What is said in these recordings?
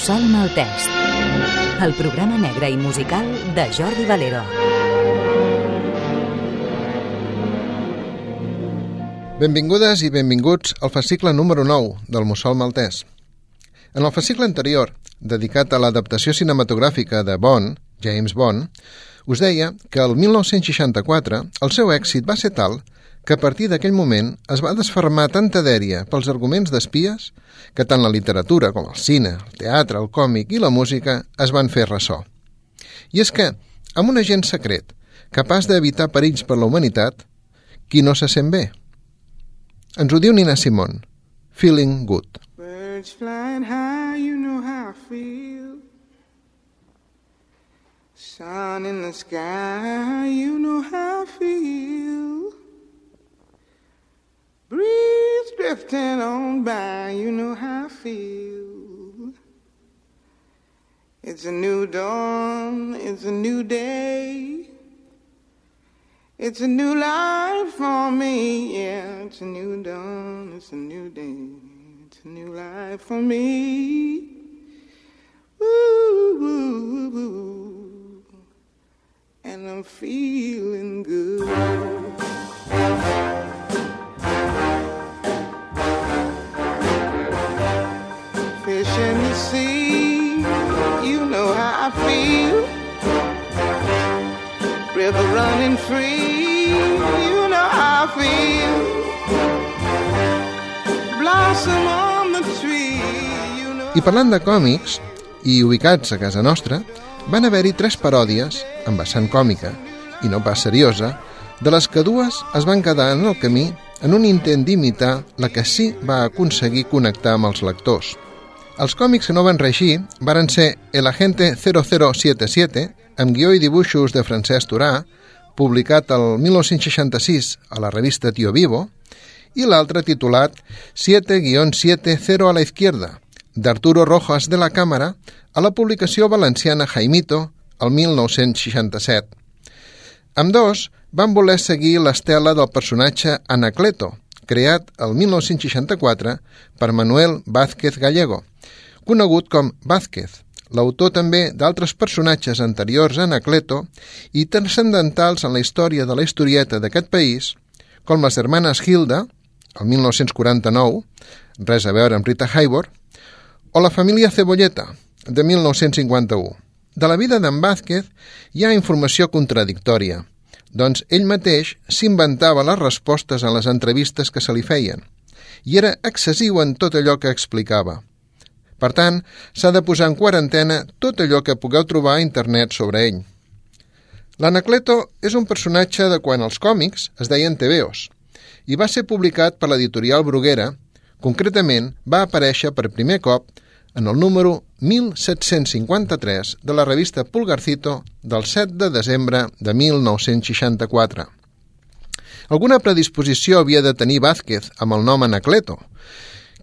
Mussol Maltès, el programa negre i musical de Jordi Valero. Benvingudes i benvinguts al fascicle número 9 del Mussol Maltès. En el fascicle anterior, dedicat a l'adaptació cinematogràfica de Bond, James Bond, us deia que el 1964 el seu èxit va ser tal a partir d'aquell moment es va desfermar tanta dèria pels arguments d'espies que tant la literatura com el cine, el teatre, el còmic i la música es van fer ressò. I és que, amb un agent secret capaç d'evitar perills per la humanitat, qui no se sent bé? Ens ho diu Nina Simone, Feeling Good. Birds flying high, you know how I feel Sun in the sky, you know how drifting on by, you know how I feel. It's a new dawn, it's a new day. It's a new life for me, yeah. It's a new dawn, it's a new day. It's a new life for me. Ooh, ooh, ooh, and I'm feeling good. River running free. You know how I feel. Blossom on the tree. You know I parlant de còmics, i ubicats a casa nostra, van haver-hi tres paròdies, amb vessant còmica, i no pas seriosa, de les que dues es van quedar en el camí en un intent d'imitar la que sí va aconseguir connectar amb els lectors. Els còmics que no van regir varen ser El agente 0077, amb guió i dibuixos de Francesc Turà, publicat el 1966 a la revista Tio Vivo, i l'altre titulat 7-70 a la izquierda, d'Arturo Rojas de la Càmera, a la publicació valenciana Jaimito, el 1967. Amb dos van voler seguir l'estela del personatge Anacleto, creat el 1964 per Manuel Vázquez Gallego, conegut com Vázquez, l'autor també d'altres personatges anteriors a Anacleto i transcendentals en la història de la historieta d'aquest país, com les germanes Hilda, el 1949, res a veure amb Rita Hayworth, o la família Cebolleta, de 1951. De la vida d'en Vázquez hi ha informació contradictòria, doncs ell mateix s'inventava les respostes a les entrevistes que se li feien, i era excessiu en tot allò que explicava. Per tant, s'ha de posar en quarantena tot allò que pugueu trobar a internet sobre ell. L'Anacleto és un personatge de quan els còmics es deien tebeos i va ser publicat per l'editorial Bruguera, concretament va aparèixer per primer cop en el número 1753 de la revista Pulgarcito del 7 de desembre de 1964. Alguna predisposició havia de tenir Vázquez amb el nom Anacleto,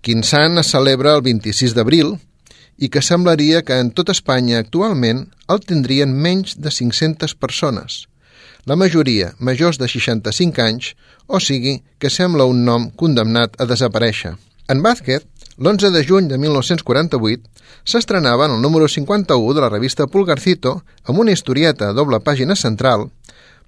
quin sant es celebra el 26 d'abril i que semblaria que en tota Espanya actualment el tindrien menys de 500 persones, la majoria majors de 65 anys, o sigui que sembla un nom condemnat a desaparèixer. En Vázquez, l'11 de juny de 1948, s'estrenava en el número 51 de la revista Pulgarcito amb una historieta a doble pàgina central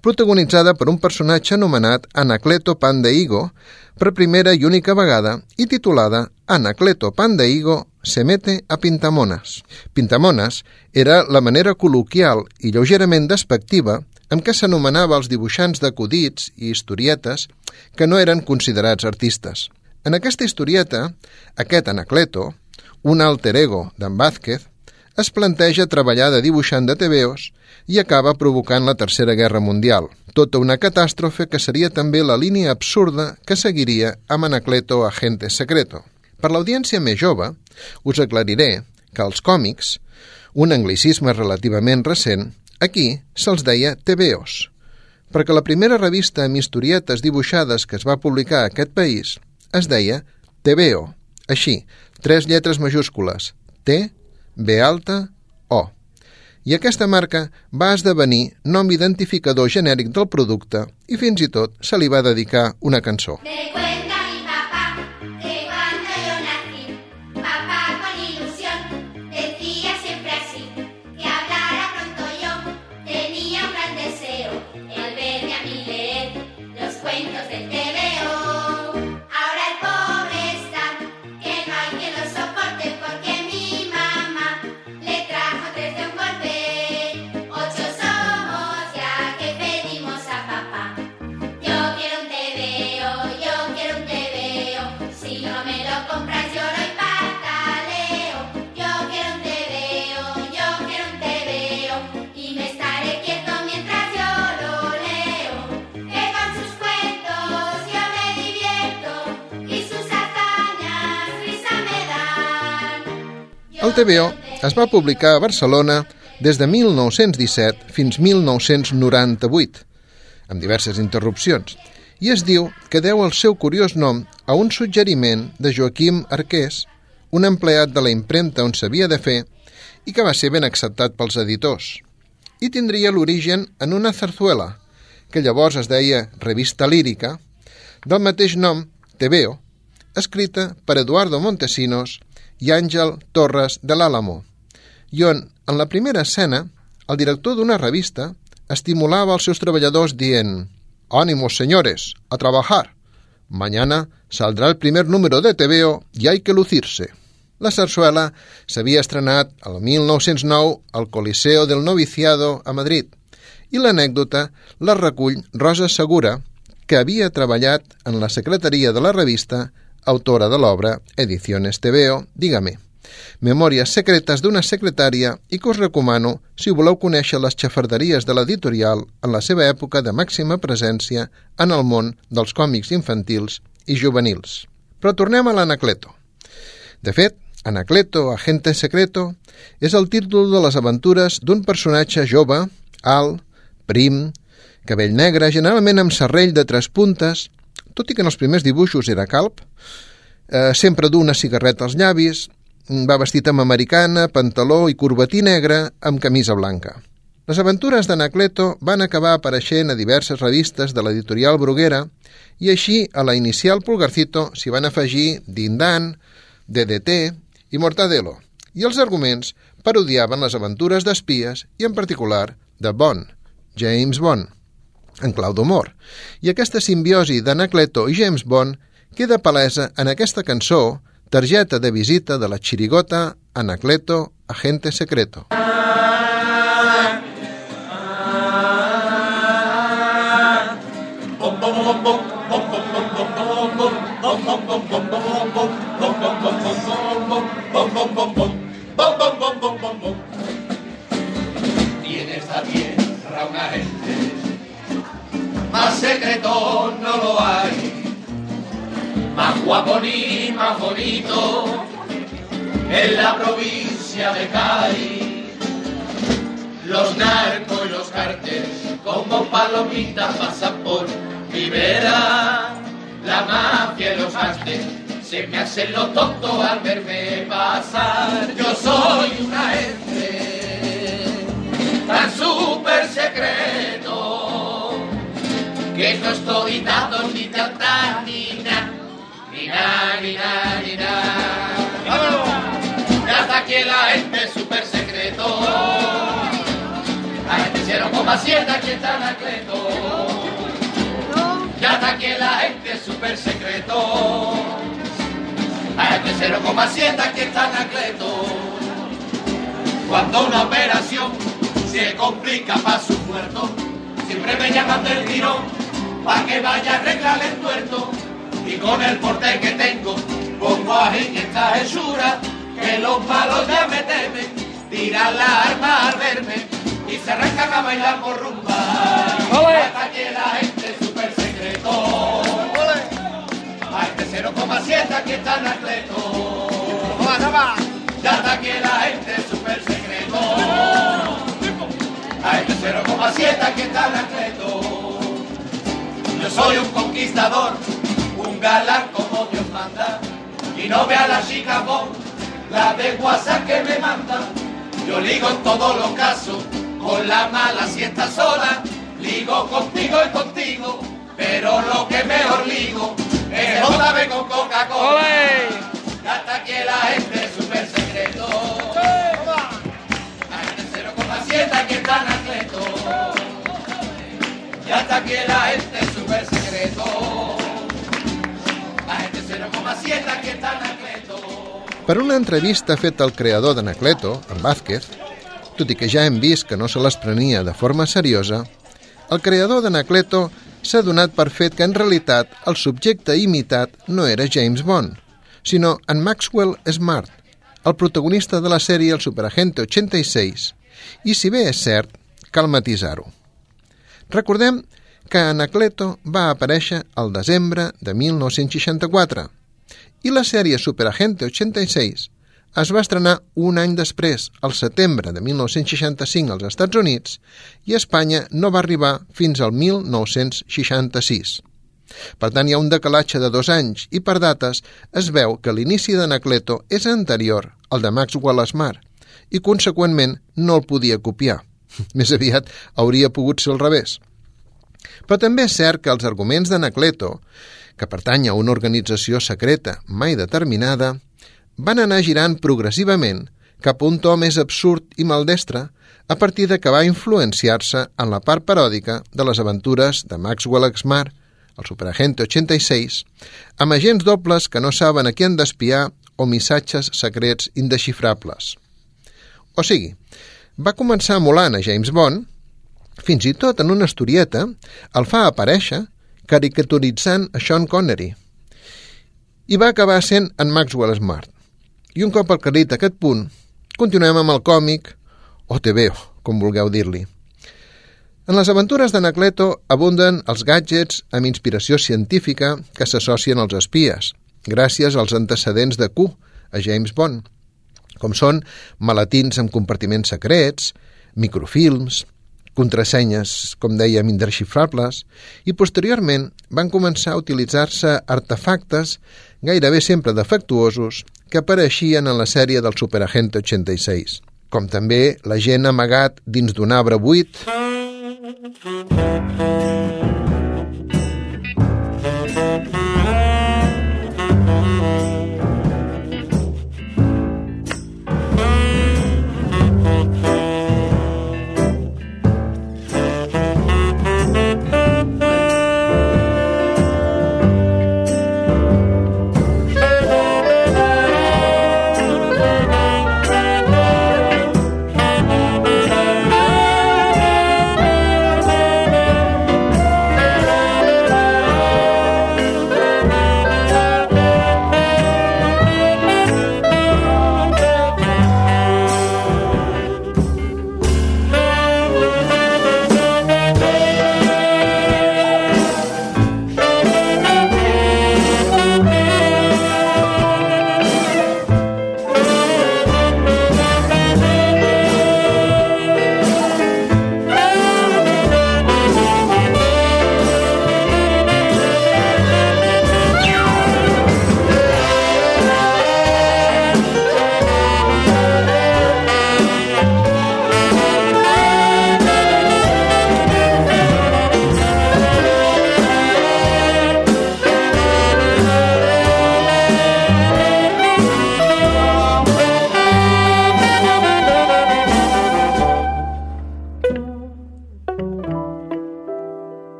protagonitzada per un personatge anomenat Anacleto Pan de Higo per primera i única vegada i titulada Anacleto Pan de Higo se mete a Pintamones. Pintamones era la manera col·loquial i lleugerament despectiva amb què s'anomenava els dibuixants d'acudits i historietes que no eren considerats artistes. En aquesta historieta, aquest Anacleto, un alter ego d'en Vázquez, es planteja treballar de dibuixant de TVOs i acaba provocant la Tercera Guerra Mundial, tota una catàstrofe que seria també la línia absurda que seguiria amb Anacleto Agente Secreto. Per l'audiència més jove, us aclariré que els còmics, un anglicisme relativament recent, aquí se'ls deia TVOs, perquè la primera revista amb historietes dibuixades que es va publicar a aquest país es deia TVO, així, tres lletres majúscules, T, B alta, O. I aquesta marca va esdevenir nom identificador genèric del producte i fins i tot se li va dedicar una cançó. De El TVO es va publicar a Barcelona des de 1917 fins 1998, amb diverses interrupcions, i es diu que deu el seu curiós nom a un suggeriment de Joaquim Arqués, un empleat de la impremta on s'havia de fer i que va ser ben acceptat pels editors. I tindria l'origen en una zarzuela, que llavors es deia Revista Lírica, del mateix nom, TVO, escrita per Eduardo Montesinos i Àngel Torres de l'Àlamo, i on, en la primera escena, el director d'una revista estimulava els seus treballadors dient «Ánimos, señores, a trabajar. Mañana saldrá el primer número de TVO y hay que lucirse». La sarsuela s'havia estrenat el 1909 al Coliseo del Noviciado a Madrid i l'anècdota la recull Rosa Segura, que havia treballat en la secretaria de la revista, autora de l'obra Ediciones TVO, Dígame. Memòries secretes d'una secretària i que us recomano si voleu conèixer les xafarderies de l'editorial en la seva època de màxima presència en el món dels còmics infantils i juvenils. Però tornem a l'Anacleto. De fet, Anacleto, agente secreto, és el títol de les aventures d'un personatge jove, alt, prim, cabell negre, generalment amb serrell de tres puntes, tot i que en els primers dibuixos era calp, eh, sempre du una cigarreta als llavis, va vestit amb americana, pantaló i corbatí negre amb camisa blanca. Les aventures d'Anacleto van acabar apareixent a diverses revistes de l'editorial Bruguera i així a la inicial Pulgarcito s'hi van afegir Dindan, DDT i Mortadelo, i els arguments parodiaven les aventures d'espies i en particular de Bond, James Bond, en clau d'humor. I aquesta simbiosi d'Anacleto i James Bond queda palesa en aquesta cançó Tarjeta de visita de la chirigota Anacleto, agente secreto. Tienes no lo hay más guapo ni más bonito en la provincia de Cádiz. Los narcos y los carteles como palomitas pasan por mi vera. La mafia y los ángeles se me hacen los tontos al verme pasar. Yo soy una gente tan súper secreto que no estoy dando ni tanta ni nada ni na, ni na, ni na. Ya está aquí la gente super secreto. La gente 0,7 aquí está Anacleto. Ya está aquí la gente super secreto. La gente 0,7 aquí está Anacleto. Cuando una operación se complica para su muerto, siempre me llaman del tirón para que vaya a arreglar el tuerto. Y con el porte que tengo pongo a esta hechura que los malos ya me temen. Tiran la arma al verme y se arrancan a bailar por rumba. Hasta que la gente súper secreto. A este 0,7 aquí está Anacleto ya está que la gente súper secreto. A este 0,7 aquí está Anacleto yo soy un conquistador un galán como Dios manda. Y no vea la chica la de WhatsApp que me manda. Yo ligo en todos los casos, con la mala si está sola. Ligo contigo y contigo, pero lo que mejor ligo es otra vez con Coca-Cola. Hasta aquí la gente súper secreto. La gente 0,7 aquí están atletos. Y hasta aquí la gente Per una entrevista feta al creador d'Anacleto, en Vázquez, tot i que ja hem vist que no se les prenia de forma seriosa, el creador d'Anacleto s'ha donat per fet que en realitat el subjecte imitat no era James Bond, sinó en Maxwell Smart, el protagonista de la sèrie El Superagente 86, i si bé és cert, cal matisar-ho. Recordem que Anacleto va aparèixer al desembre de 1964 i la sèrie Superagente 86 es va estrenar un any després, al setembre de 1965 als Estats Units, i Espanya no va arribar fins al 1966. Per tant, hi ha un decalatge de dos anys i per dates es veu que l'inici d'Anacleto és anterior al de Maxwell Smart i, conseqüentment, no el podia copiar. Més aviat hauria pogut ser al revés. Però també és cert que els arguments d'Anacleto, que pertany a una organització secreta mai determinada, van anar girant progressivament cap a un to més absurd i maldestre a partir de que va influenciar-se en la part paròdica de les aventures de Maxwell Smart, el superagente 86, amb agents dobles que no saben a qui han d'espiar o missatges secrets indexifrables. O sigui, va començar emulant a James Bond, fins i tot en una historieta el fa aparèixer caricaturitzant a Sean Connery, i va acabar sent en Maxwell Smart. I un cop aclarit aquest punt, continuem amb el còmic, o TVO, com vulgueu dir-li. En les aventures d'Anacleto abunden els gadgets amb inspiració científica que s'associen als espies, gràcies als antecedents de Q, a James Bond, com són maletins amb compartiments secrets, microfilms, contrasenyes, com dèiem, indexifrables, i posteriorment van començar a utilitzar-se artefactes gairebé sempre defectuosos que apareixien en la sèrie del Superagente 86, com també la gent amagat dins d'un arbre buit...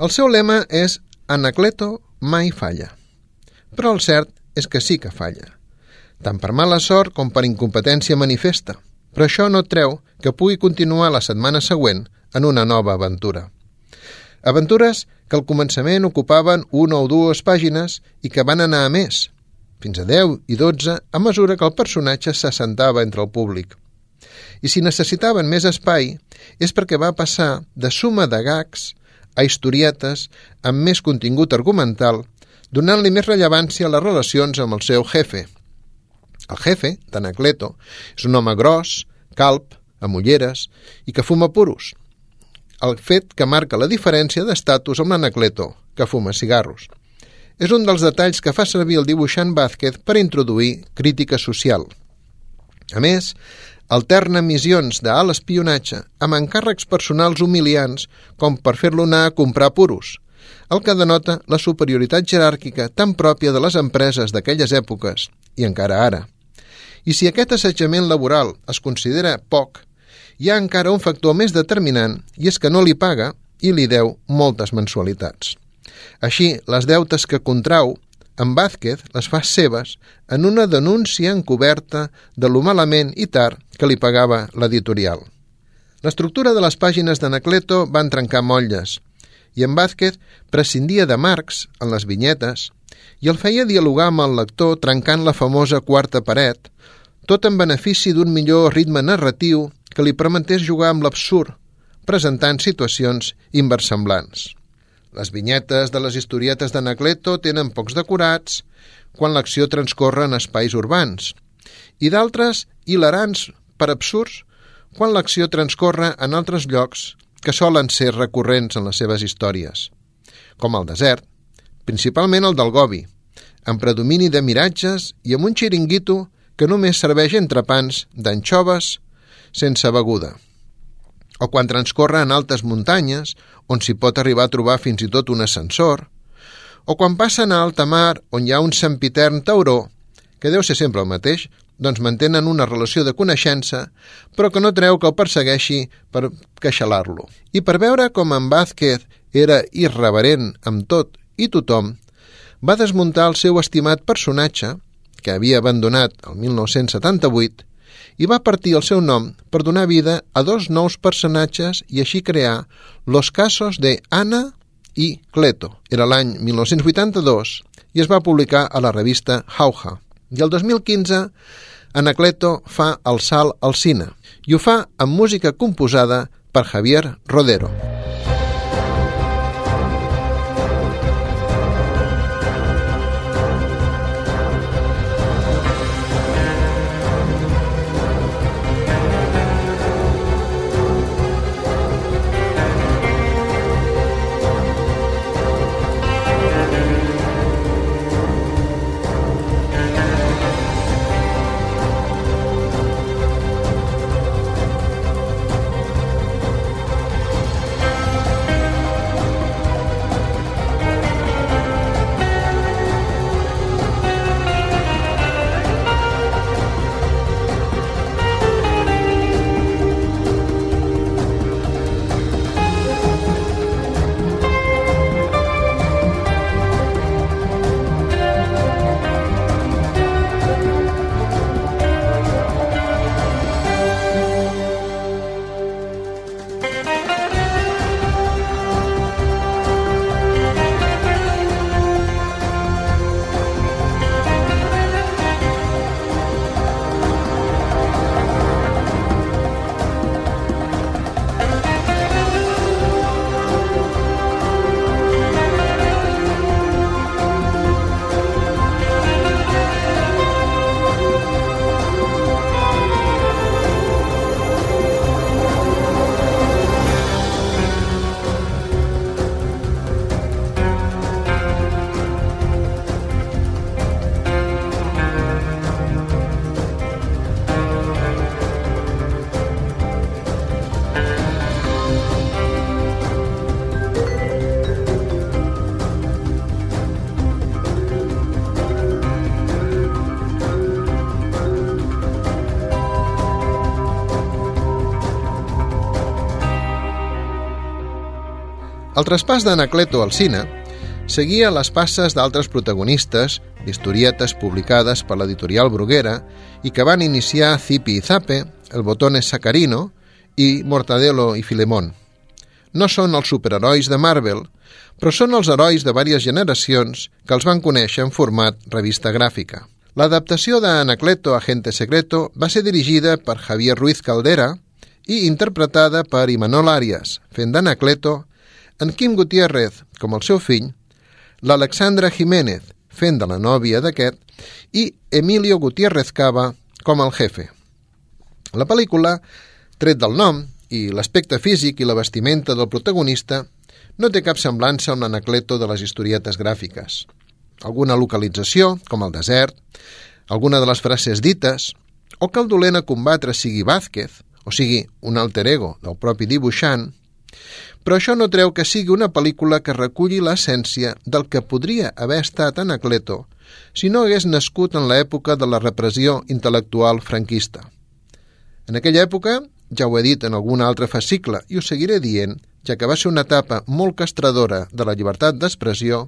El seu lema és Anacleto mai falla. Però el cert és que sí que falla. Tant per mala sort com per incompetència manifesta. Però això no treu que pugui continuar la setmana següent en una nova aventura. Aventures que al començament ocupaven una o dues pàgines i que van anar a més, fins a 10 i 12 a mesura que el personatge s'assentava entre el públic. I si necessitaven més espai és perquè va passar de suma de gags a historietes amb més contingut argumental, donant-li més rellevància a les relacions amb el seu jefe. El jefe, d'Anacleto, és un home gros, calp, amb ulleres i que fuma puros. El fet que marca la diferència d'estatus amb l'Anacleto, que fuma cigarros. És un dels detalls que fa servir el dibuixant Vázquez per introduir crítica social. A més, alterna missions d'alt espionatge amb encàrrecs personals humiliants com per fer-lo anar a comprar puros, el que denota la superioritat jeràrquica tan pròpia de les empreses d'aquelles èpoques, i encara ara. I si aquest assetjament laboral es considera poc, hi ha encara un factor més determinant i és que no li paga i li deu moltes mensualitats. Així, les deutes que contrau en Vázquez les fa seves en una denúncia encoberta de lo malament i tard que li pagava l'editorial. L'estructura de les pàgines d'Anacleto van trencar motlles i en Vázquez prescindia de Marx en les vinyetes i el feia dialogar amb el lector trencant la famosa quarta paret, tot en benefici d'un millor ritme narratiu que li permetés jugar amb l'absurd, presentant situacions inversemblants. Les vinyetes de les historietes d'Anacleto tenen pocs decorats quan l'acció transcorre en espais urbans i d'altres hilarants per absurds quan l'acció transcorre en altres llocs que solen ser recurrents en les seves històries, com el desert, principalment el del Gobi, amb predomini de miratges i amb un xiringuito que només serveix entrepans d'anxoves sense beguda. O quan transcorre en altes muntanyes, on s'hi pot arribar a trobar fins i tot un ascensor, o quan passen a alta mar, on hi ha un sempitern tauró, que deu ser sempre el mateix, doncs mantenen una relació de coneixença, però que no treu que el persegueixi per queixalar-lo. I per veure com en Vázquez era irreverent amb tot i tothom, va desmuntar el seu estimat personatge, que havia abandonat el 1978, i va partir el seu nom per donar vida a dos nous personatges i així crear Los casos de Ana i Cleto. Era l'any 1982 i es va publicar a la revista Jauja. I el 2015 Anacleto fa el salt al cine i ho fa amb música composada per Javier Rodero. El traspàs d'Anacleto al cine seguia les passes d'altres protagonistes d'historietes publicades per l'editorial Bruguera i que van iniciar Zipi i Zape, El Botone Sacarino i Mortadelo i Filemón. No són els superherois de Marvel, però són els herois de diverses generacions que els van conèixer en format revista gràfica. L'adaptació d'Anacleto Agente Secreto va ser dirigida per Javier Ruiz Caldera i interpretada per Imanol Arias, fent d'Anacleto en Quim Gutiérrez com el seu fill, l'Alexandra Jiménez fent de la nòvia d'aquest i Emilio Gutiérrez Cava com el jefe. La pel·lícula, tret del nom i l'aspecte físic i la vestimenta del protagonista, no té cap semblança a un anacleto de les historietes gràfiques. Alguna localització, com el desert, alguna de les frases dites, o que el dolent a combatre sigui Vázquez, o sigui un alter ego del propi dibuixant, però això no treu que sigui una pel·lícula que reculli l'essència del que podria haver estat Anacleto si no hagués nascut en l'època de la repressió intel·lectual franquista. En aquella època, ja ho he dit en algun altre fascicle i ho seguiré dient, ja que va ser una etapa molt castradora de la llibertat d'expressió,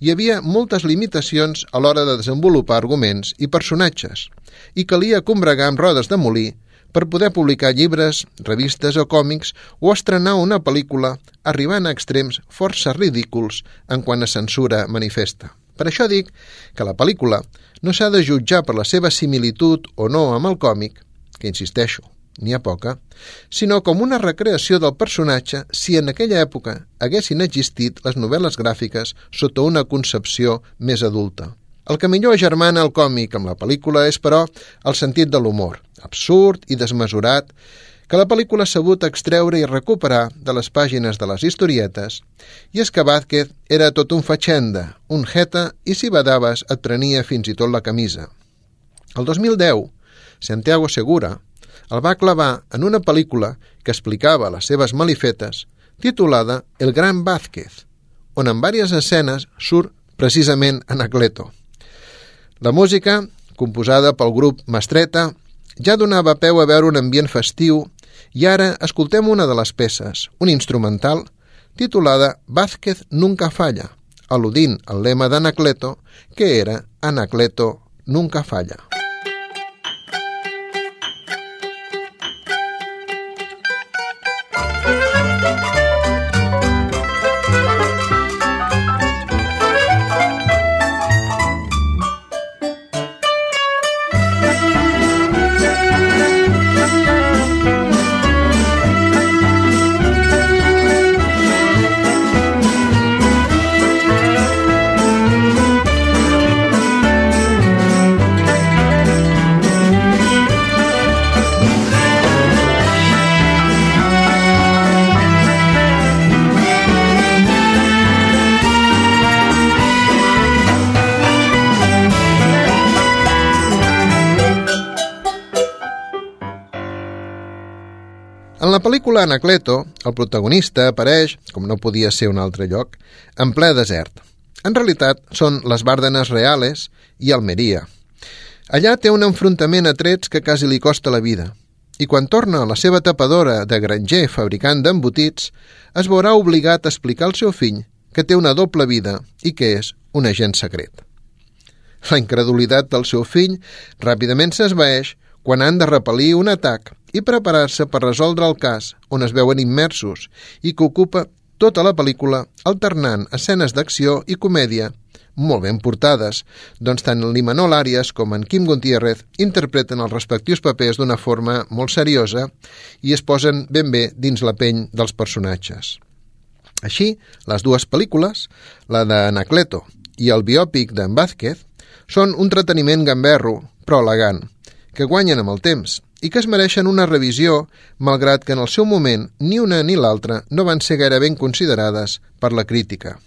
hi havia moltes limitacions a l'hora de desenvolupar arguments i personatges, i calia combregar amb rodes de molí per poder publicar llibres, revistes o còmics o estrenar una pel·lícula arribant a extrems força ridículs en quant a censura manifesta. Per això dic que la pel·lícula no s'ha de jutjar per la seva similitud o no amb el còmic, que insisteixo, n'hi ha poca, sinó com una recreació del personatge si en aquella època haguessin existit les novel·les gràfiques sota una concepció més adulta. El que millor agermana el còmic amb la pel·lícula és, però, el sentit de l'humor, absurd i desmesurat, que la pel·lícula ha sabut extreure i recuperar de les pàgines de les historietes, i és que Vázquez era tot un fatxenda, un jeta, i si badaves et prenia fins i tot la camisa. El 2010, Santiago Segura el va clavar en una pel·lícula que explicava les seves malifetes, titulada El gran Vázquez, on en diverses escenes surt precisament Anacleto. La música, composada pel grup Mastreta, ja donava peu a veure un ambient festiu i ara escoltem una de les peces, un instrumental, titulada Vázquez nunca falla, al·ludint al lema d'Anacleto, que era Anacleto nunca falla. Pel·lícula Anacleto, el protagonista apareix, com no podia ser un altre lloc, en ple desert. En realitat, són les Bàrdenes Reales i Almeria. Allà té un enfrontament a trets que quasi li costa la vida, i quan torna a la seva tapadora de granger fabricant d'embotits, es veurà obligat a explicar al seu fill que té una doble vida i que és un agent secret. La incredulitat del seu fill ràpidament s'esvaeix quan han de repel·lir un atac i preparar-se per resoldre el cas on es veuen immersos i que ocupa tota la pel·lícula alternant escenes d'acció i comèdia molt ben portades, doncs tant l'Imanol Arias com en Quim Gutiérrez interpreten els respectius papers d'una forma molt seriosa i es posen ben bé dins la pell dels personatges. Així, les dues pel·lícules, la d'Anacleto i el biòpic d'en Vázquez, són un entreteniment gamberro, però elegant, que guanyen amb el temps i que es mereixen una revisió, malgrat que en el seu moment ni una ni l'altra no van ser gaire ben considerades per la crítica.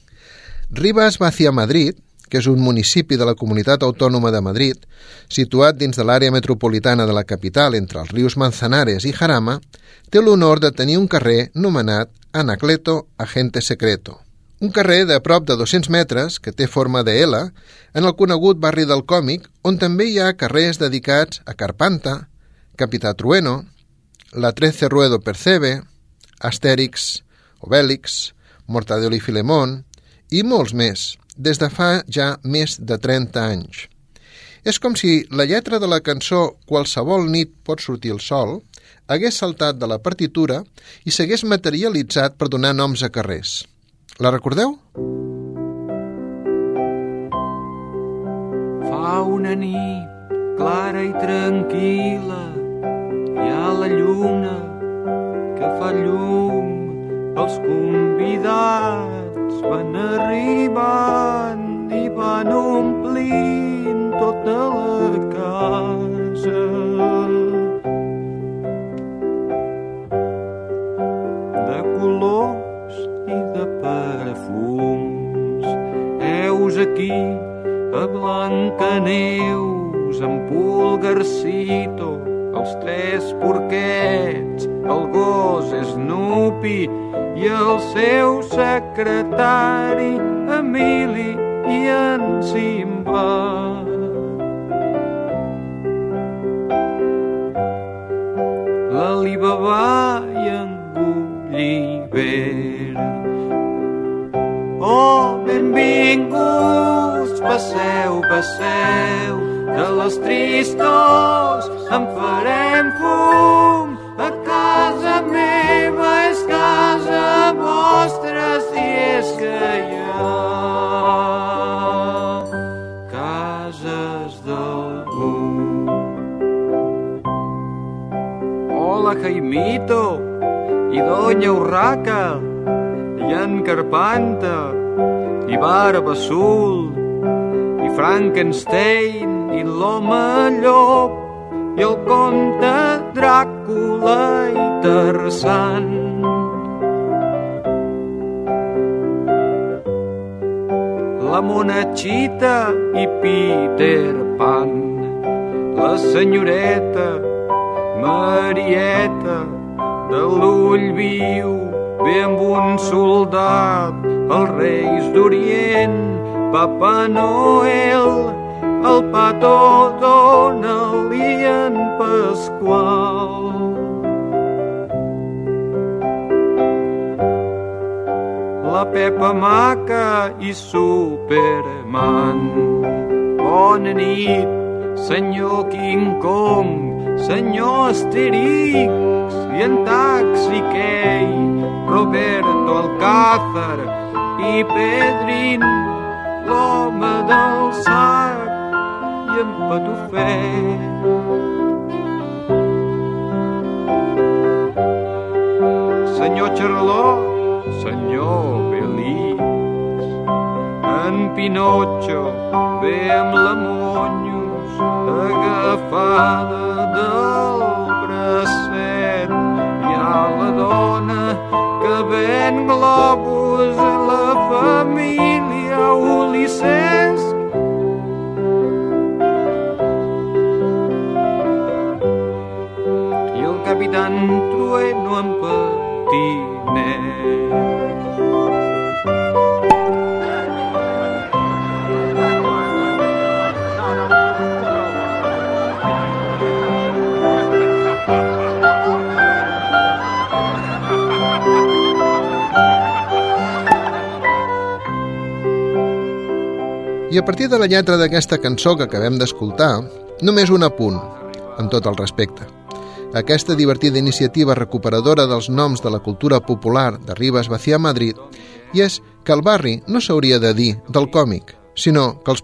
Ribas Vacia Madrid, que és un municipi de la Comunitat Autònoma de Madrid, situat dins de l'àrea metropolitana de la capital entre els rius Manzanares i Jarama, té l'honor de tenir un carrer nomenat Anacleto Agente Secreto. Un carrer de prop de 200 metres, que té forma de L, en el conegut barri del còmic, on també hi ha carrers dedicats a Carpanta, Capità Trueno, La Trece Ruedo Percebe, Astèrix, Obèlix, Mortadelo i Filemón i molts més, des de fa ja més de 30 anys. És com si la lletra de la cançó Qualsevol nit pot sortir el sol hagués saltat de la partitura i s'hagués materialitzat per donar noms a carrers. La recordeu? Fa una nit clara i tranquil·la hi ha la lluna que fa llum els convidats van arribant i van omplint tota la casa Hola, Jaimito. I Doña Urraca. I en Carpanta. I Barba Sul, i Frankenstein. I l'home llop i el conte Dràcula i Tarzan. La monachita i Peter Pan la senyoreta Marieta de l'ull viu ve amb un soldat, els reis d'Orient, Papa Noel, el petó dona-li en Pasqual. La Pepa Maca i Superman. Bona nit, senyor King Kong, senyor Asterix i en Taxi Key, Roberto Alcázar i Pedrin, l'home del sac i en Patufet. Senyor Charlot, senyor Belix, en Pinotxo ve amb la Monyos agafada del bracet. Hi ha la dona que ven globus a la família Ulisses i el capitán Trueno en patinet. I a partir de la lletra d'aquesta cançó que acabem d'escoltar, només un apunt, amb tot el respecte. Aquesta divertida iniciativa recuperadora dels noms de la cultura popular de Ribes Bacià Madrid i és que el barri no s'hauria de dir del còmic, sinó que els,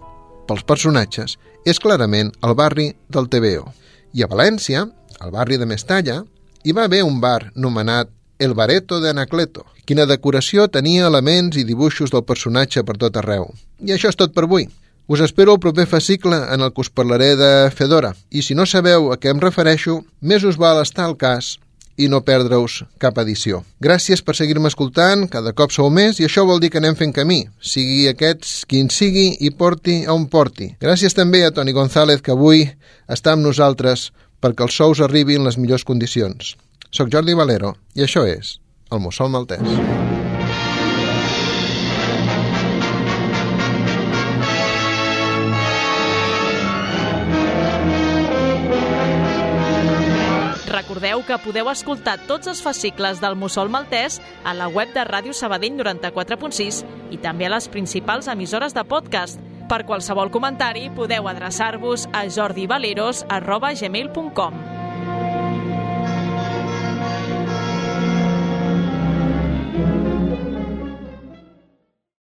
pels personatges és clarament el barri del TVO. I a València, al barri de Mestalla, hi va haver un bar nomenat El Bareto de Anacleto. Quina decoració tenia elements i dibuixos del personatge per tot arreu. I això és tot per avui. Us espero el proper fascicle en el que us parlaré de Fedora. I si no sabeu a què em refereixo, més us val estar al cas i no perdre-us cap edició. Gràcies per seguir-me escoltant, cada cop sou més i això vol dir que anem fent camí, sigui aquests quin sigui i porti a on porti. Gràcies també a Toni González que avui està amb nosaltres perquè els sous arribin les millors condicions. Soc Jordi Valero i això és el Mussol Maltès. Recordeu que podeu escoltar tots els fascicles del Mussol Maltès a la web de Ràdio Sabadell 94.6 i també a les principals emissores de podcast. Per qualsevol comentari podeu adreçar-vos a jordivaleros.gmail.com